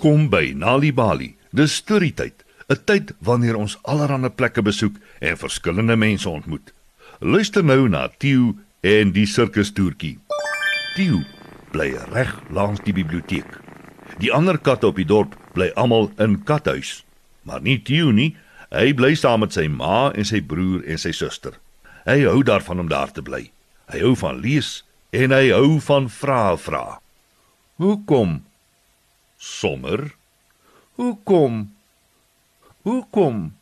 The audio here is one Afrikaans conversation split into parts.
Welkom by Nali Bali. Dis storietyd, 'n tyd wanneer ons allerlei plekke besoek en verskillende mense ontmoet. Luister nou na Tieu en die sirkustoertjie. Tieu bly reg langs die biblioteek. Die ander katte op die dorp bly almal in kathuis, maar nie Tieu nie. Hy bly saam met sy ma en sy broer en sy suster. Hy hou daarvan om daar te bly. Hy hou van lees en hy hou van vra vra. Hoekom? Sommer. Hoekom? Hoekom?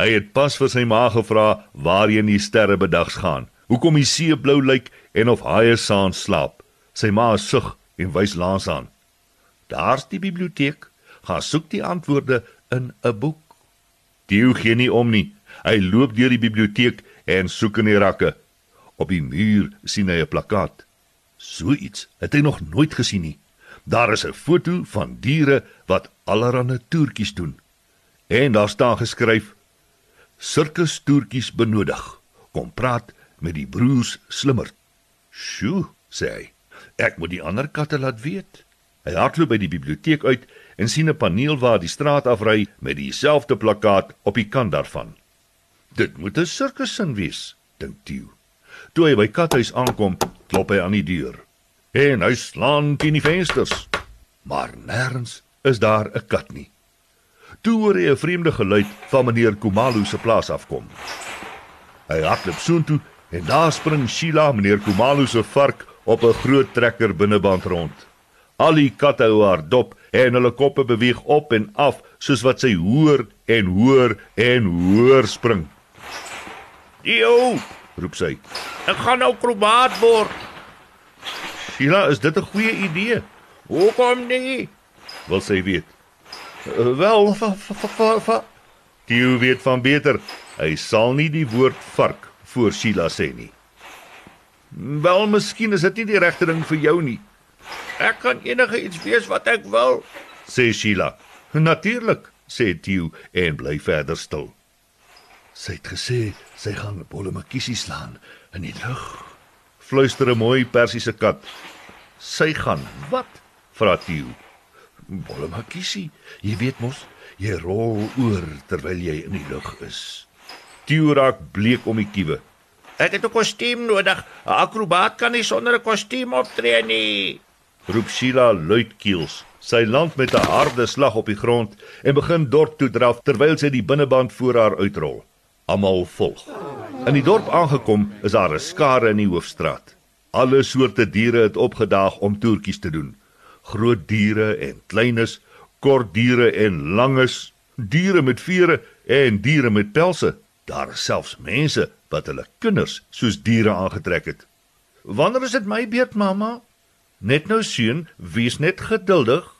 Hy het pas vir sy ma gevra waarheen die sterre bedags gaan. Hoekom die see blou lyk en of haie saans slaap. Sy ma sug en wys langs aan. Daar's die biblioteek. Gaan soek die antwoorde in 'n boek. Dieu gee nie om nie. Hy loop deur die biblioteek en soek in die rakke. Op die muur sien hy 'n plakkaat. So iets het hy nog nooit gesien nie. Daar is 'n foto van diere wat allerlei toertjies doen. En daar staan geskryf: Sirkus toertjies benodig. Kom praat met die broers Slimmerd. "Sjoe," sê hy. "Ek moet die ander katte laat weet." Hy hardloop by die biblioteek uit en sien 'n paneel waar die straat afry met dieselfde plakkaat op die kant daarvan. "Dit moet 'n sirkussin wees," dink Tieu. Toe hy by kathuis aankom, klop hy aan die deur. En hy slaan teen die vensters. Maar nêrens is daar 'n kat nie. Toe hoor hy 'n vreemde geluid van meneer Kumalu se plaas afkom. Hy hardloop soontoe en daar spring Sheila, meneer Kumalu se vark, op 'n groot trekker binneband rond. Al die katte hou haar dop en hulle koppe beweeg op en af soos wat sy hoor en hoor en hoor spring. "Dio!" roep sy. "Ek gaan nou akrobaat word." Sheila, is dit 'n goeie idee? "Hoekom nie?" Wil sy weet. "Uh, Wel, va, va, va, va. Dio weet van beter. Hy sal nie die woord vark voor Sheila sê nie. Wel, miskien is dit nie die regte ding vir jou nie, "Ek kan enige iets wees wat ek wil." sê Sheila. Natuurlik, sê Dio en bly verder stil. Sy het gesê sy gaan bollemakiesie slaan in die lug. Fluister 'n mooi persiese kat. Sy gaan wat? vra Dio. Bollemakiesie, jy weet mos, jy rol oor terwyl jy in die lug is. Dio raak bleek om die kiewe. "Ek het 'n kostuum nodig. 'n Akrobaat kan nie sonder 'n kostuum optree nie." roep Sheila luidkeels. Sy land met 'n harde slag op die grond en begin dorp toe draf terwyl sy die binneband voor haar uitrol. Almal volg. In die dorp aangekom, is daar 'n skare in die hoofstraat. Alle soorte diere het opgedaag om toertjies te doen. Groot diere en kleines, kort diere en langes, diere met vere en diere met pelse. Daar is selfs mense wat hulle kinders soos diere aangetrek het. Wanneer is dit my beurt, mamma? Net nou seun, wees net geduldig.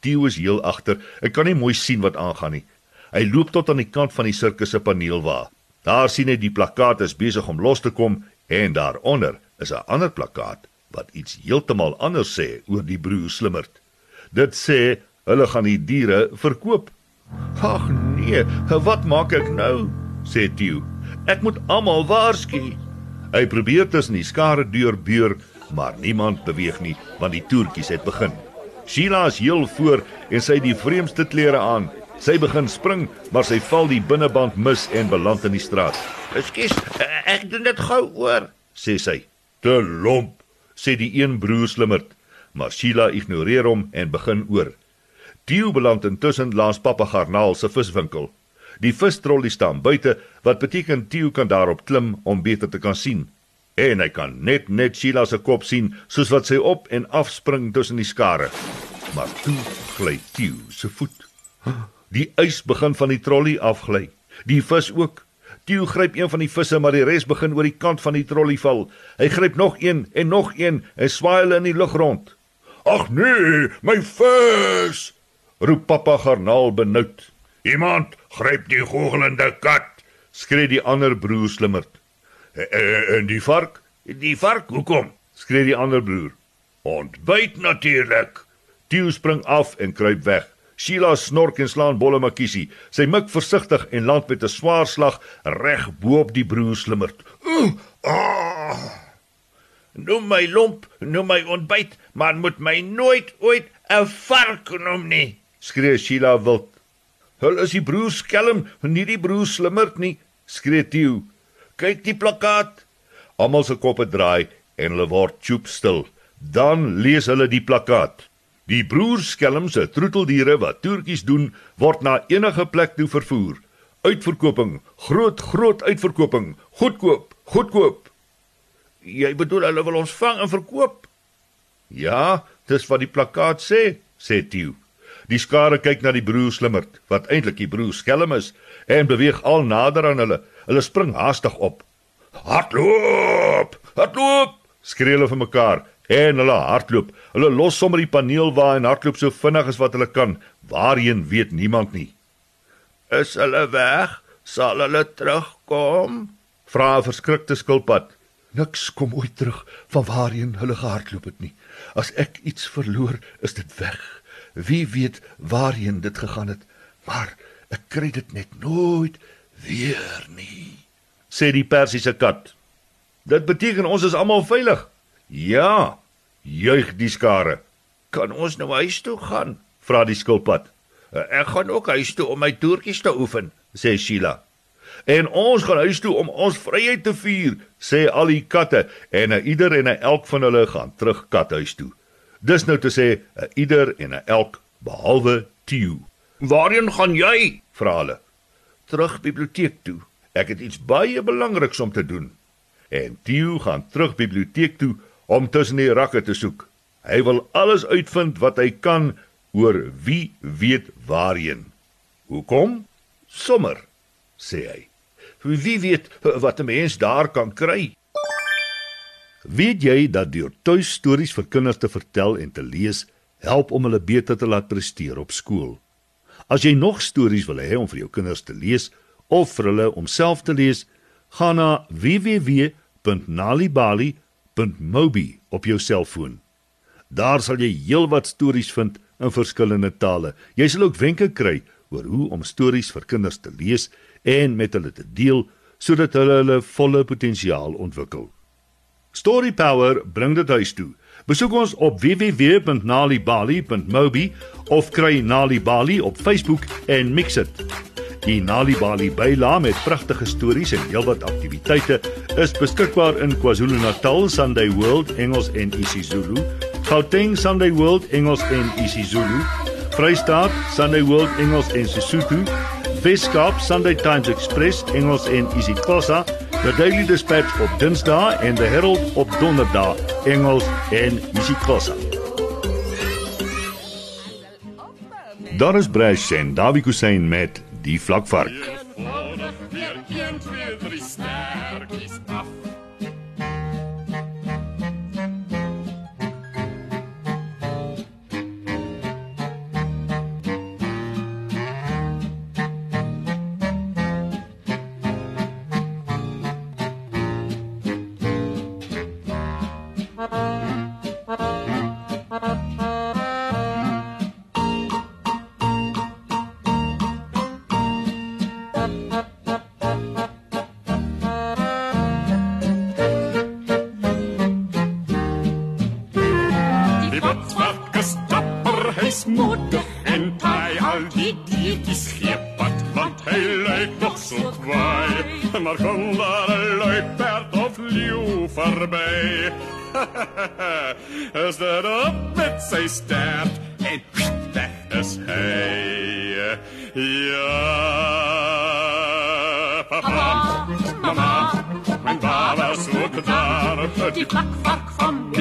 Theo is heel agter. Ek kan nie mooi sien wat aangaan nie. Hy loop tot aan die kant van die sirkus se paneel waar. Daar sien hy die plakkaat is besig om los te kom en daaronder is 'n ander plakkaat wat iets heeltemal anders sê oor die broer Slimmerd. Dit sê hulle gaan die diere verkoop. Ag nee, wat maak ek nou? sê Theo. Ek moet almal waarsku. Hy probeer tussen die skare deurbeur, maar niemand beweeg nie want die toertjies het begin. Sheila is heel voor en sy het die vreemdste klere aan. Sy begin spring, maar sy val die binneband mis en beland in die straat. "Ekskuus, ek doen dit gou oor." Sê sy. "Te lomp," sê die een broer Slimmerd, maar Sheila ignoreer hom en begin oor. Theo beland intussen langs Papa Garnaal se viswinkel. Die vistrollie staan buite, wat beteken Theo kan daarop klim om beter te kan sien. En hy kan net net Sheila se kop sien, soos wat sy op en af spring tussen die skare. Maar toe gly Theo se voet. Die ys begin van die trollie afgly. Die vis ook. Theo gryp een van die visse, maar die res begin oor die kant van die trollie val. Hy gryp nog een en nog een en swaai hulle in die lug rond. "Ag nee, my vis!" roep Papa Garnaal benoud. "Iemand gryp die gogelende kat." Skree die ander broer Slimmerd. "E- "En die vark?" "Die vark, hoekom?" skree die ander broer. "Ontbyt natuurlik." Theo spring af en kruip weg. Sheila snork en slaan bolle makiesie. Sy mik versigtig en land met 'n swaar slag reg bo-op die broer Slimmerd. Ooh, ah. Noem my lomp, noem my ontbyt, maar moet my nooit ooit 'n vark noem nie, skree Sheila wild. Hulle is die broer skelm, nie die broer slimmerd nie, skree Theo. Kyk die plakkaat. Almal se koppe draai en hulle word choop stil. Dan lees hulle die plakkaat. Die broer skelm se troeteldiere wat toertjies doen, word na enige plek toe vervoer. Uitverkoping, groot groot uitverkoping, goedkoop, goedkoop. jy bedoel hulle wil ons vang en verkoop. Ja, dis wat die plakkaat sê, sê Theo. Die skare kyk na die broer slimmerd, wat eintlik die broer skelm is, en beweeg al nader aan hulle. Hulle spring haastig op. Hardloop! Hardloop! skree hulle vir mekaar en hulle hardloop. Hulle los sommer die paneel waar en hardloop so vinnig as wat hulle kan. Waarheen weet niemand nie. Is hulle weg? Sal hulle terugkom? Vra 'n verskrikte skilpad. Niks kom ooit terug van waarheen hulle gehardloop het nie. As ek iets verloor, is dit weg. Wie weet waarheen dit gegaan het, maar ek kry dit net nooit weer nie. Sê die persiese kat. Dit beteken ons is almal veilig. Ja, juig die skare. Kan ons nou huis toe gaan? Vra die skilpad. Ek gaan ook huis toe om my toertjies te oefen, sê Sheila. En ons gaan huis toe om ons vryheid te vier, sê al die katte en 'n ieder en 'n elk van hulle gaan terug kathuis toe. Dis nou te sê ieder en elk behalwe Theo. Waarheen gaan jy? Vra hulle. Terug biblioteek toe. Ek het iets baie belangriks om te doen. En Theo gaan terug biblioteek toe om tussen die rakke te soek. Hy wil alles uitvind wat hy kan oor wie weet waarheen. Hoekom? Sommer, sê hy. Wie weet wat 'n mens daar kan kry? Weet jy dat deur tuistories vir kinders te vertel en te lees help om hulle beter te laat presteer op skool? As jy nog stories wil hê om vir jou kinders te lees of vir hulle om self te lees, gaan na www.nalibali.mobi op jou selfoon. Daar sal jy heelwat stories vind in verskillende tale. Jy sal ook wenke kry oor hoe om stories vir kinders te lees en met hulle te deel sodat hulle hulle volle potensiaal ontwikkel. Story Power bring dit huis toe. Besoek ons op www.nalibali.mobi of kry Nali Bali op Facebook en mix dit. Die Nali Bali byla met pragtige stories en heelwat aktiwiteite is beskikbaar in KwaZulu-Natal Sunday World Engels en isiZulu, Gauteng Sunday World Engels en isiZulu, Vrystaat Sunday World Engels en Sesotho, Weskaap Sunday Times Express Engels en isiXhosa The Daily Dispatch op Dinsdae en The Herald op Donderdae, Engels en isiXhosa. Daar is Brash en Dawie Kusain met die vlakvark. Die diertjies geepad, want hy lyk nog so kwaai. Maar kom daar 'n luiperd of leeu verby. is dit op met sy stert en weg is hy. Ja, papa, mama, mijn vader zoekt daar die plak van